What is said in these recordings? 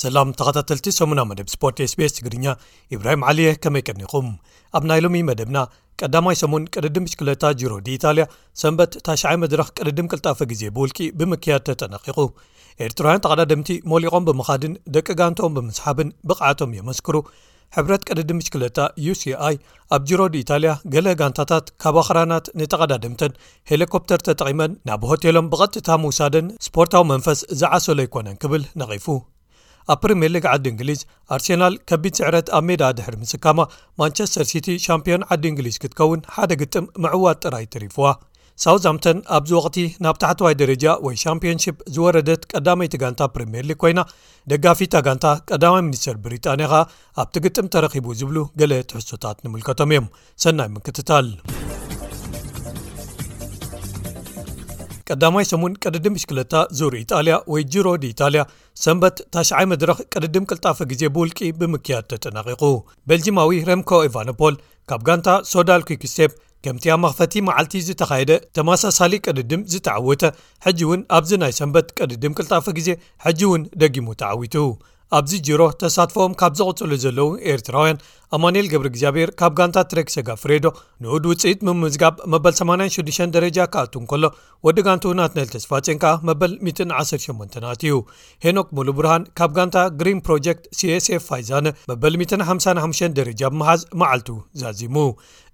ሰላም ተኸታተልቲ ሰሙና መደብ ስፖርት ስቤስ ትግርኛ ኢብራሂም ዓሊየ ከመይ ቀኒኹም ኣብ ናይ ሎሚ መደብና ቀዳማይ ሰሙን ቅድዲ ምሽክለታ ጅሮዲ ኢታልያ ሰንበት ታሽዓይ መድረኽ ቅድድም ቅልጣፈ ግዜ ብውልቂ ብምክያድ ተጠነቂቑ ኤርትራውያን ተቐዳድምቲ ሞሊቖም ብምኻድን ደቂ ጋንትኦም ብምስሓብን ብቕዓቶም የመስክሩ ሕብረት ቅድድም ምሽክለታ uሲi ኣብ ጅሮድ ኢታልያ ገለ ጋንታታት ካብ ኣኽራናት ንተቐዳድምተን ሄሊኮፕተር ተጠቒመን ናብ ሆቴሎም ብቐጥታ ምውሳደን ስፖርታዊ መንፈስ ዝዓሰሎ ኣይኮነን ክብል ነቒፉ ኣብ ፕሪምየር ሊግ ዓዲ እንግሊዝ ኣርሴናል ከቢድ ስዕረት ኣብ ሜድኣ ድሕሪ ምስካማ ማንቸስተር ሲቲ ሻምፕዮን ዓዲ እንግሊዝ ክትከውን ሓደ ግጥም ምዕዋት ጥራይ ተሪፍዋ። ሳውዝሃምተን ኣብዚ ወቕቲ ናብ ታሕተዋይ ደረጃ ወይ ሻምፕዮንሺፕ ዝወረደት ቀዳመይቲ ጋንታ ፕሪምየር ሊግ ኮይና ደጋፊታ ጋንታ ቀዳማይ ሚኒስተር ብሪጣንያ ከኣ ኣብቲ ግጥም ተረኺቡ ዝብሉ ገለ ትሕዝቶታት ንምልከቶም እዮም ሰናይ ምክትታል ቀዳማይ ሰሙን ቅድድም ብሽክለታ ዙር ኢጣልያ ወይ ጅሮዲ ኢታልያ ሰንበት ታሽዓይ መድረኽ ቅድድም ቅልጣፈ ግዜ ብውልቂ ብምክያድ ተጠናቂቑ ቤልጂማዊ ረምኮ ኢቫኖፖል ካብ ጋንታ ሶዳል ኩክስቴፕ ከምቲ ኣብ መኽፈቲ መዓልቲ ዝተኻየደ ተመሳሳሊ ቅድድም ዝተዓወተ ሕጂ እውን ኣብዚ ናይ ሰንበት ቅድድም ቅልጣፈ ግዜ ሕጂ እውን ደጊሙ ተዓዊቱ ኣብዚ ጅሮ ተሳትፎኦም ካብ ዘቕጽሉ ዘለዉ ኤርትራውያን ኣማኒኤል ገብሪ እግዚኣብሔር ካብ ጋንታ ትሬክ ሰጋ ፍሬዶ ንኡድ ውጽኢት ምምዝጋብ መበል 86 ደረጃ ክኣቱ እንከሎ ወዲ ጋንቱ ናትነል ተስፋጼን ከኣ መበል 118 ናትዩ ሄኖክ ሙሉ ብርሃን ካብ ጋንታ ግሪን ፕሮጀክት ሲስf ፋይዛነ መበል 155 ደረጃ ብምሓዝ መዓልቱ ዛዚሙ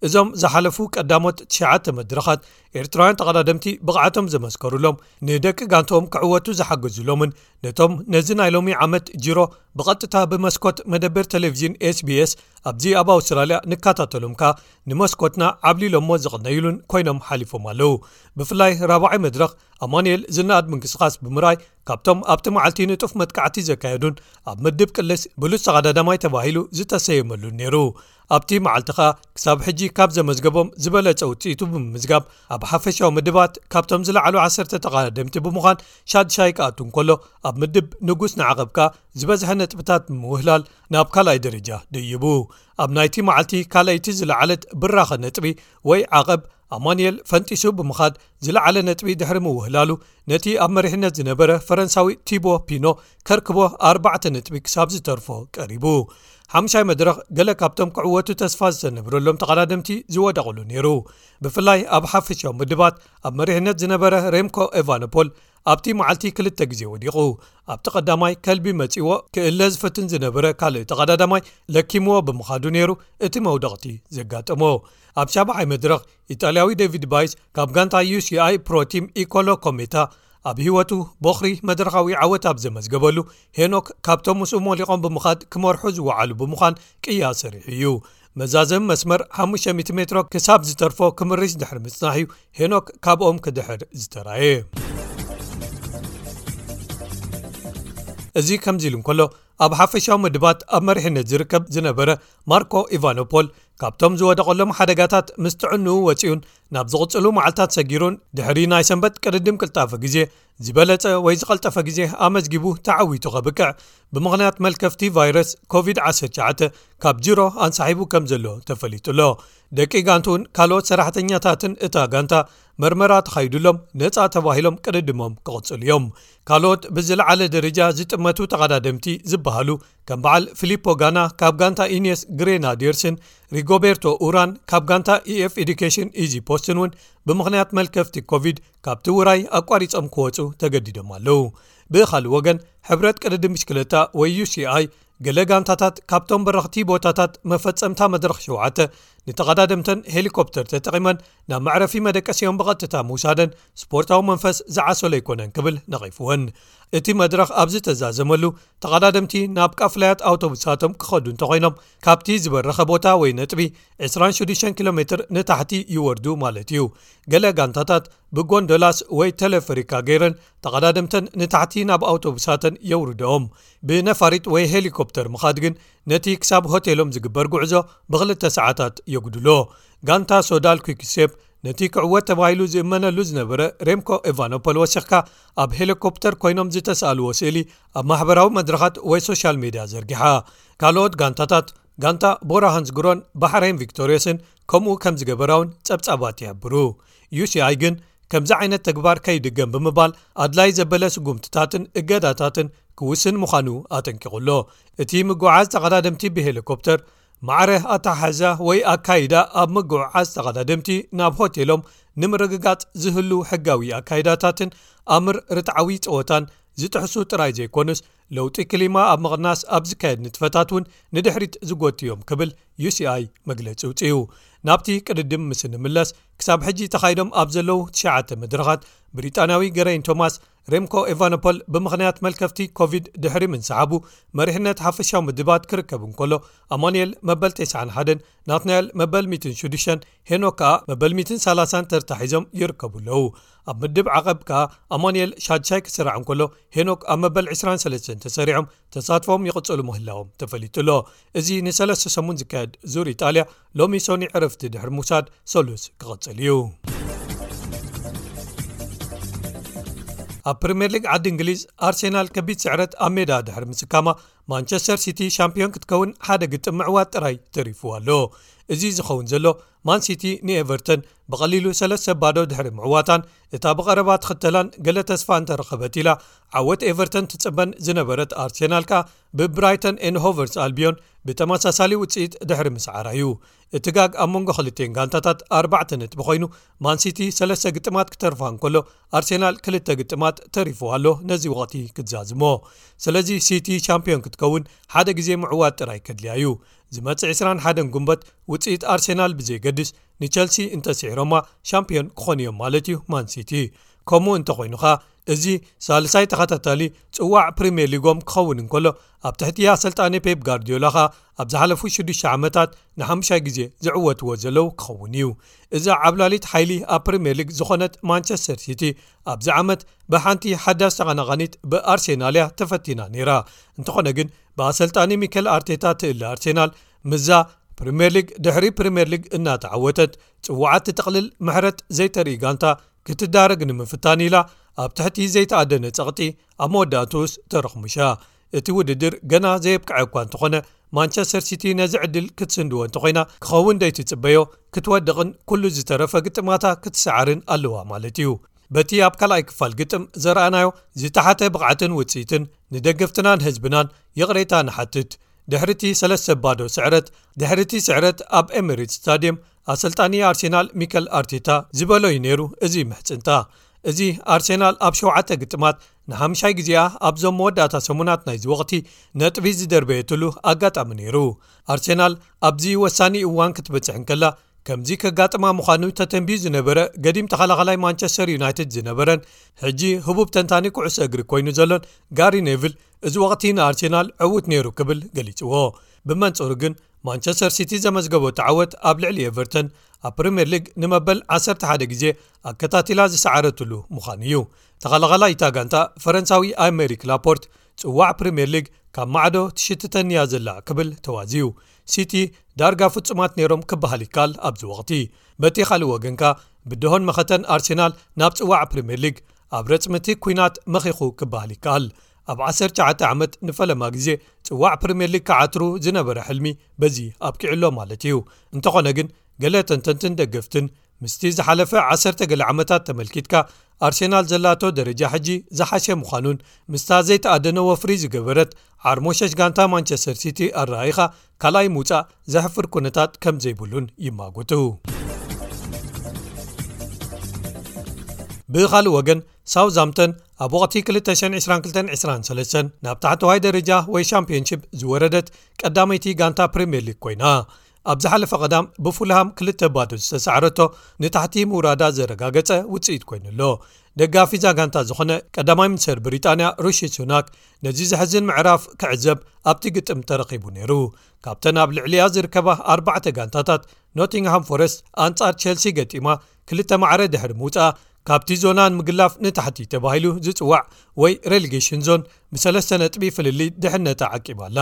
እዞም ዝሓለፉ ቀዳሞት ትሸዓተ መድረኻት ኤርትራውያን ተቐዳደምቲ ብቕዓቶም ዘመስከሩሎም ንደቂ ጋንቶኦም ክዕወቱ ዝሓገዙሎምን ነቶም ነዚ ናይ ሎሚ ዓመት ጂሮ ብቐጥታ ብመስኮት መደብር ተሌቭዥን ስbs ኣብዚ ኣብ ኣውስትራልያ ንካታተሎም ከኣ ንመስኮትና ዓብሊሎሞ ዝቕነይሉን ኮይኖም ሓሊፎም ኣለዉ ብፍላይ ራባዓይ መድረኽ ኣማንኤል ዝነኣድ ምንቅስቓስ ብምርኣይ ካብቶም ኣብቲ መዓልቲ ንጡፍ መጥቃዕቲ ዘካየዱን ኣብ ምድብ ቅልስ ብሉፅ ተቓዳዳማይ ተባሂሉ ዝተሰየመሉን ነይሩ ኣብቲ መዓልቲ ከኣ ክሳብ ሕጂ ካብ ዘመዝገቦም ዝበለጸ ውጽኢቱ ብምምዝጋብ ኣብ ሓፈሻዊ ምድባት ካብቶም ዝለዓሉ ዓሰርተ ተቓዳደምቲ ብምዃን ሻድሻይ ክኣቱ እንከሎ ኣብ ምድብ ንጉስ ንዓቐብ ከኣ ዝበዝሐ ነጥብታት ብምውህላል ናብ ካልኣይ ደረጃ ደይቡ ኣብ ናይቲ መዓልቲ ካልኣይቲ ዝለዓለት ብራኸ ነጥቢ ወይ ዓቐብ ኣማኒኤል ፈንጢሱ ብምኻድ ዝለዓለ ነጥቢ ድሕሪ ምውህላሉ ነቲ ኣብ መሪሕነት ዝነበረ ፈረንሳዊ ቲቦ ፒኖ ከርክቦ ኣርባዕተ ነጥቢ ክሳብ ዝተርፎ ቀሪቡ ሓሙሻይ መድረኽ ገለ ካብቶም ክዕወቱ ተስፋ ዝተነብረሎም ተቐዳድምቲ ዝወደቕሉ ነይሩ ብፍላይ ኣብ ሓፈሻዊ ምድባት ኣብ መሪሕነት ዝነበረ ሬምኮ ኤቫኖፖል ኣብቲ መዓልቲ ክልተ ግዜ ወዲቑ ኣብቲ ቀዳማይ ከልቢ መጺዎ ክእለ ዝፈትን ዝነበረ ካልእ ተቐዳዳማይ ለኪምዎ ብምኻዱ ነይሩ እቲ መውደቕቲ ዘጋጠሞ ኣብ ሻብዓይ መድረኽ ኢጣልያዊ ደቪድ ባይስ ካብ ጋንታ ዩሲኣይ ፕሮቲም ኢኮሎ ኮሜታ ኣብ ህይወቱ ቦኽሪ መድረኻዊ ዓወት ኣብ ዘመዝገበሉ ሄኖክ ካብቶም ምስኡ ሞሊቖም ብምኻድ ክመርሑ ዝወዓሉ ብምዃን ቅያ ሰሪሑ እዩ መዛዘሚ መስመር ሓሙሽተ ሚእቲ ሜትሮ ክሳብ ዝተርፎ ክምርሽ ድሕሪ ምጽናሕ እዩ ሄኖክ ካብኦም ክድሕር ዝተራየ እዚ ከምዚ ኢሉ እንከሎ ኣብ ሓፈሻዊ ምድባት ኣብ መሪሕነት ዝርከብ ዝነበረ ማርኮ ኢቫኖፖል ካብቶም ዝወደቐሎም ሓደጋታት ምስ ጥዕንኡ ወፂኡን ናብ ዝቕፅሉ መዓልትታት ሰጊሩን ድሕሪ ናይ ሰንበት ቅድድም ቅልጣፊ ግዜ ዝበለጸ ወይ ዝቐልጠፈ ግዜ ኣመዝጊቡ ተዓዊቱ ከብቅዕ ብምኽንያት መልከፍቲ ቫይረስ ኮቪድ 19 ካብ ጅሮ ኣንሳሒቡ ከም ዘሎ ተፈሊጡ ኣሎ ደቂ ጋንቱን ካልኦት ሰራሕተኛታትን እታ ጋንታ መርመራ ተኻይዱሎም ነፃ ተባሂሎም ቅድድሞም ክቕፅሉ እዮም ካልኦት ብዝለዓለ ደረጃ ዝጥመቱ ተቐዳደምቲ ዝበሃሉ ከም በዓል ፊሊፖ ጋና ካብ ጋንታ ኢንስ ግሬናድርስን ሪጎቤርቶ ኡራን ካብ ጋንታ ኤኤፍ ኤዱኬሽን ኢዚ ፖስትን እውን ብምኽንያት መልከፍቲ ኮቪድ ካብቲ ውራይ ኣቋሪጾም ክወጹ ተገዲዶም ኣለዉ ብኻልእ ወገን ሕብረት ቅድዲ ምሽክለታ ወይ uሲኣይ ገለ ጋንታታት ካብቶም በረኽቲ ቦታታት መፈፀምታ መድረኽ ሸተ ንተቐዳደምተን ሄሊኮፕተር ተጠቒመን ናብ መዕረፊ መደቀሲኦም ብቐጥታ ምውሳደን ስፖርታዊ መንፈስ ዝዓሰሎ ኣይኮነን ክብል ነቒፍወን እቲ መድረኽ ኣብ ዝተዛዘመሉ ተቐዳደምቲ ናብ ቃፍላያት ኣውቶቡሳቶም ክኸዱ እንተኮይኖም ካብቲ ዝበረኸ ቦታ ወይ ነጥቢ 26 ኪሎሜትር ንታሕቲ ይወርዱ ማለት እዩ። ገለ ጋንታታት ብጎንዶላስ ወይ ተለፈሪካ ገይረን ተቐዳደምተን ንታሕቲ ናብ ኣውቶቡሳተን የውርደኦም። ብነፋሪት ወይ ሄሊኮፕተር ምኻድ ግን ነቲ ክሳብ ሆቴሎም ዝግበር ጉዕዞ ብኽልተ ሰዓታት የጉድሎ። ጋንታ ሶዳል ኲክሴፕ ነቲ ክዕወት ተባሂሉ ዝእመነሉ ዝነበረ ሬምኮ ኢቫኖፖል ወሲኽካ ኣብ ሄሊኮፕተር ኰይኖም ዝተስኣልዎ ስእሊ ኣብ ማሕበራዊ መድረኻት ወይ ሶሻል ሜድያ ዘርጊሓ ካልኦት ጋንታታት ጋንታ ቦራ ሃንስግሮን ባሕረይን ቪክቶርዮስን ከምኡ ከም ዝገበራ እውን ጸብጻባት ይሕብሩ ዩሲኣይ ግን ከምዚ ዓይነት ተግባር ከይድገም ብምባል ኣድላይ ዘበለ ስጉምትታትን እገዳታትን ክውስን ምዃኑ ኣጠንቂቑ ኣሎ እቲ ምጉዓዝ ተቐዳድምቲ ብሄሊኮፕተር ማዕረ ኣተሓሕዛ ወይ ኣካይዳ ኣብ ምጉዕዓዝ ተቐዳደምቲ ናብ ሆቴሎም ንምርግጋጽ ዝህሉ ሕጋዊ ኣካይዳታትን ኣምር ርትዓዊ ጸወታን ዝጥሕሱ ጥራይ ዘይኮኑስ ለውጢ ክሊማ ኣብ ምቕናስ ኣብ ዝካየድ ንጥፈታት እውን ንድሕሪት ዝጎቱ እዮም ክብል uሲኣይ መግለጺ ውጽኡ ናብቲ ቅድድም ምስ እንምለስ ክሳብ ሕጂ ተኻይዶም ኣብ ዘለዉ ትሸዓተ መድረኻት ብሪጣንያዊ ገረይን ቶማስ ሬምኮ ኤቫኖፖል ብምኽንያት መልከፍቲ ኮቪድ ድሕሪ ምንስሓቡ መሪሕነት ሓፈሻዊ ምድባት ክርከብ እንከሎ ኣማንኤል መበል 91 ናትናኤል መበል 16 ሄኖ ከኣ መበል 30 ተርታሒዞም ይርከቡ ኣለዉ ኣብ ምድብ ዓቐብ ከኣ ኣማንኤል ሻድሻይ ክስራዕ እንከሎ ሄኖክ ኣብ መበል 23 ተሰሪዖም ተሳትፎም ይቕጽሉ ምህላዎም ተፈሊጡ ኣሎ እዚ ንሰለስተ ሰሙን ዝካየድ ዙር ኢጣልያ ሎሚ ሶኒ ዕረፍቲ ድሕሪ ምውሳድ ሰሉስ ክቕጽል እዩ ኣብ ፕሪምየር ሊግ ዓዲ እንግሊዝ ኣርሴናል ከቢድ ስዕረት ኣብ ሜዳ ድሕሪ ምስካማ ማንቸስተር ሲቲ ሻምፕዮን ክትከውን ሓደ ግጥም ምዕዋት ጥራይ ተሪፍዎ ኣሎ እዚ ዝኸውን ዘሎ ማንሲቲ ንኤቨርተን ብቐሊሉ ሰለስተ ባዶ ድሕሪ ምዕዋታን እታ ብቐረባ ትኽተላን ገለ ተስፋ እንተረኸበት ኢላ ዓወት ኤቨርተን ትጽበን ዝነበረት ኣርሴናል ከኣ ብብራይተን ኤንድ ሆቨርስ ኣልቢዮን ብተመሳሳሊ ውጽኢት ድሕሪ ምስዓራ እዩ እቲ ጋግ ኣብ መንጎ ክልቲኤን ጋንታታት ኣርባዕተ ነጥቢ ኮይኑ ማንሲቲ ሰለስተ ግጥማት ክተርፋ እንከሎ ኣርሴናል ክልተ ግጥማት ተሪፉ ኣሎ ነዚ ወቅቲ ክትዛዝሞ ስለዚ ሲቲ ቻምፒዮን ክትከውን ሓደ ግዜ ምዕዋት ጥራይ ከድልያ እዩ ዝመፅእ 21 ጉንበት ውፅኢት ኣርሴናል ብዘይገድስ ንቸልሲ እንተስዒሮማ ሻምፒዮን ክኾኑ እዮም ማለት እዩ ማንሲቲ ከምኡ እንተኾይኑኻ እዚ ሳልሳይ ተኸታታሊ ጽዋዕ ፕሪምየር ሊጎም ክኸውን እንከሎ ኣብ ትሕቲ ኣሰልጣኒ ፔፕ ጋርድዮላ ከኣ ኣብ ዝሓለፉ ሽዱሽተ ዓመታት ንሓሙሻይ ግዜ ዝዕወትዎ ዘለዉ ክኸውን እዩ እዚ ዓብላሊት ሓይሊ ኣብ ፕሪምየር ሊግ ዝኾነት ማንቸስተር ሲቲ ኣብዚ ዓመት ብሓንቲ ሓዳሽ ተቐናቓኒት ብኣርሴናል እያ ተፈቲና ነይራ እንተኾነ ግን ብኣሰልጣኒ ሚከል ኣርቴታ ትእሊ ኣርሴናል ምዛ ፕሪምየር ሊግ ድሕሪ ፕሪምየር ሊግ እናተዓወተት ጽዋዓት ትጥቕልል ምሕረት ዘይተርኢ ጋንታ ክትዳረግ ንምፍታን ኢላ ኣብ ትሕቲ ዘይተኣደነ ጸቕጢ ኣብ መወዳእትኡስ ተረኽሙሻ። እቲ ውድድር ገና ዘየብቅዐ እኳ እንተኾነ ማንቸስተር ሲቲ ነዚ ዕድል ክትስንድዎ እንተኾይና ክኸውን ዘይትጽበዮ ክትወድቕን ኩሉ ዝተረፈ ግጥማታ ክትሰዓርን ኣለዋ ማለት እዩ። በቲ ኣብ ካልኣይ ክፋል ግጥም ዘርኣናዮ ዝተሓተ ብቕዓትን ውጽኢትን ንደገፍትናን ህዝብናን ይቕሬታ ንሓትት። ድሕሪቲ ሰለስተ ባዶ ስዕረት ድሕሪቲ ስዕረት ኣብ ኤምሬትስ ስታድየም ኣሰልጣኒ ኣርሴናል ሚከል ኣርቴታ ዝበሎ እዩ ነይሩ እዚ ምሕጽንታ እዚ ኣርሴናል ኣብ ሸውዓተ ግጥማት ንሓምሻይ ግዜኣ ኣብዞም መወዳእታ ሰሙናት ናይዚ ወቕቲ ነጥቢ ዝደርበየትሉ ኣጋጣሚ ነይሩ ኣርሴናል ኣብዚ ወሳኒ እዋን ክትበጽሕ እንከላ ከምዚ ከጋጥማ ምዃኑ ተተንብዩ ዝነበረ ገዲም ተኸላኸላይ ማንቸስተር ዩናይትድ ዝነበረን ሕጂ ህቡብ ተንታኒ ኩዕሶ እግሪ ኮይኑ ዘሎን ጋሪ ኔቭል እዚ ወቕቲ ንኣርሴናል ዕዉት ነይሩ ክብል ገሊጽዎ ብመንጽሩ ግን ማንቸስተር ሲቲ ዘመዝገበቱ ዓወት ኣብ ልዕሊ ኤቨርተን ኣብ ፕሪምየር ሊግ ንመበል 11 ግዜ ኣከታቲላ ዝሰዓረትሉ ምዃኑ እዩ ተኸላኸላ ኢታ ጋንታ ፈረንሳዊ ኣሜሪክ ላፖርት ፅዋዕ ፕሪምየር ሊግ ካብ ማዕዶ ትሽትተኒ እያ ዘላ ክብል ተዋዝዩ ሲቲ ዳርጋ ፍፁማት ነይሮም ክበሃል ይከኣል ኣብዚ ወቕቲ በቲ ካልእ ወገንካ ብድሆን መኸተን ኣርሴናል ናብ ፅዋዕ ፕሪምየር ሊግ ኣብ ረፅምቲ ኩናት መኺኹ ክበሃል ይከኣል ኣብ ዓሰርተ ትሽዓተ ዓመት ንፈለማ ግዜ ጽዋዕ ፕሪምየር ሊግ ክዓትሩ ዝነበረ ሕልሚ በዚ ኣብቂዑ ኣሎ ማለት እዩ። እንተኾነ ግን ገለ ተንተንትን ደገፍትን ምስቲ ዝሓለፈ ዓሰርተ ገለ ዓመታት ተመልኪትካ ኣርሴናል ዘላቶ ደረጃ ሕጂ ዝሓሸ ምዃኑን ምስታ ዘይተኣደነ ወፍሪ ዝገበረት ዓርሞሸሽ ጋንታ ማንቸስተር ሲቲ ኣረኣኢኻ ካልኣይ ምውጻእ ዘሕፍር ኩነታት ከም ዘይብሉን ይማጎቱ። ብኻልእ ወገን ሳውዝሃምፕተን ኣብ ወቕቲ 2022፣ 23 ናብ ታሕተዋይ ደረጃ ወይ ሻምፕዮንሺፕ ዝወረደት ቀዳመይቲ ጋንታ ፕሪምየር ሊግ ኮይና፣ ኣብ ዝሓለፈ ቀዳም ብፉልሃም ክልተ ባዶ ዝተሳዕረቶ ንታሕቲ ምውራዳ ዘረጋገጸ ውጽኢት ኮይኑ'ሎ። ደጋፊ'ዛ ጋንታ ዝኾነ ቀዳማይ ሚኒስተር ብሪጣንያ ሩሺ ሱናክ ነዚ ዘሕዝን ምዕራፍ ክዕዘብ ኣብቲ ግጥም ተረኺቡ ነይሩ። ካብተን ኣብ ልዕሊኣ ዝርከባ ኣርባዕተ ጋንታታት ኖቲንግሃም ፎረስት ኣንጻር ቸልሲ ገጢማ፣ ክልተ ማዕረ ድሕሪ ምውጽኣ ካብቲ ዞና ንምግላፍ ንታሕቲ ተባሂሉ ዝጽዋዕ ወይ ረሊገሽን ዞን ብሰለስተ ነጥቢ ፍልልይ ድሕነታ ዓቂባ ኣላ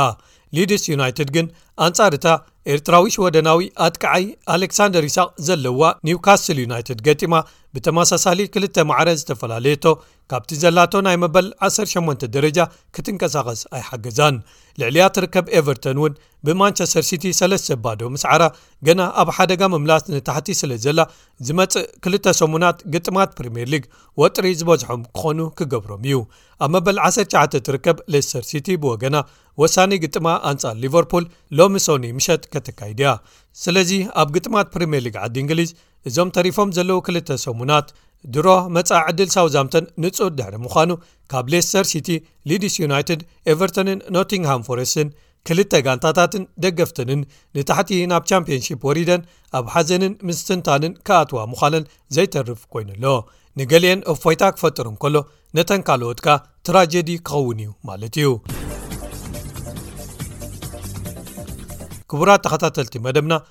ሊድስ ዩናይትድ ግን ኣንጻር እታ ኤርትራዊ ሽወደናዊ ኣጥቃዓይ ኣሌክሳንደር ይስቅ ዘለዋ ኒውካስል ዩናይትድ ገጢማ ብተመሳሳሊ ክልተ ማዕረ ዝተፈላለየቶ ካብቲ ዘላቶ ናይ መበል ዓሰርተ ሸሞንተ ደረጃ ክትንቀሳቐስ ኣይሓገዛን። ልዕሊኣ ትርከብ ኤቨርተን እውን ብማንቸስተር ሲቲ ሰለስተ ባዶ ምስዓራ ገና ኣብ ሓደጋ ምምላስ ንታሕቲ ስለ ዘላ ዝመጽእ ክልተ ሰሙናት ግጥማት ፕሪምየር ሊግ ወጥሪ ዝበዝሖም ክኾኑ ክገብሮም እዩ። ኣብ መበል ዓሰርተ ትሽዓተ ትርከብ ሌስተር ሲቲ ብወገና ወሳኒ ግጥማ ኣንጻር ሊቨርፑል ሎሚ ሶኒ ምሸት ከተካይድ እያ። ስለዚ ኣብ ግጥማት ፕሪምየር ሊግ ዓዲ እንግሊዝ እዞም ተሪፎም ዘለዉ ክልተ ሰሙናት ድሮ መጻኢ ዕድል ሳውዛምተን ንጹር ድሕሪ ምዃኑ ካብ ሌስተር ሲቲ ሊድስ ዩናይትድ ኤቨርቶንን ኖቲንግሃም ፎረስትን ክልተ ጋንታታትን ደገፍትንን ንታሕቲ ናብ ቻምፕዮንሺፕ ወሪደን ኣብ ሓዘንን ምስትንታንን ክኣትዋ ምዃነን ዘይተርፍ ኮይኑ ኣሎ ንገሊኤን እፎይታ ክፈጥር እንከሎ ነተን ካልኦት ካ ትራጀዲ ክኸውን እዩ ማለት እዩ ክቡራት ተኸታተልቲ መደብና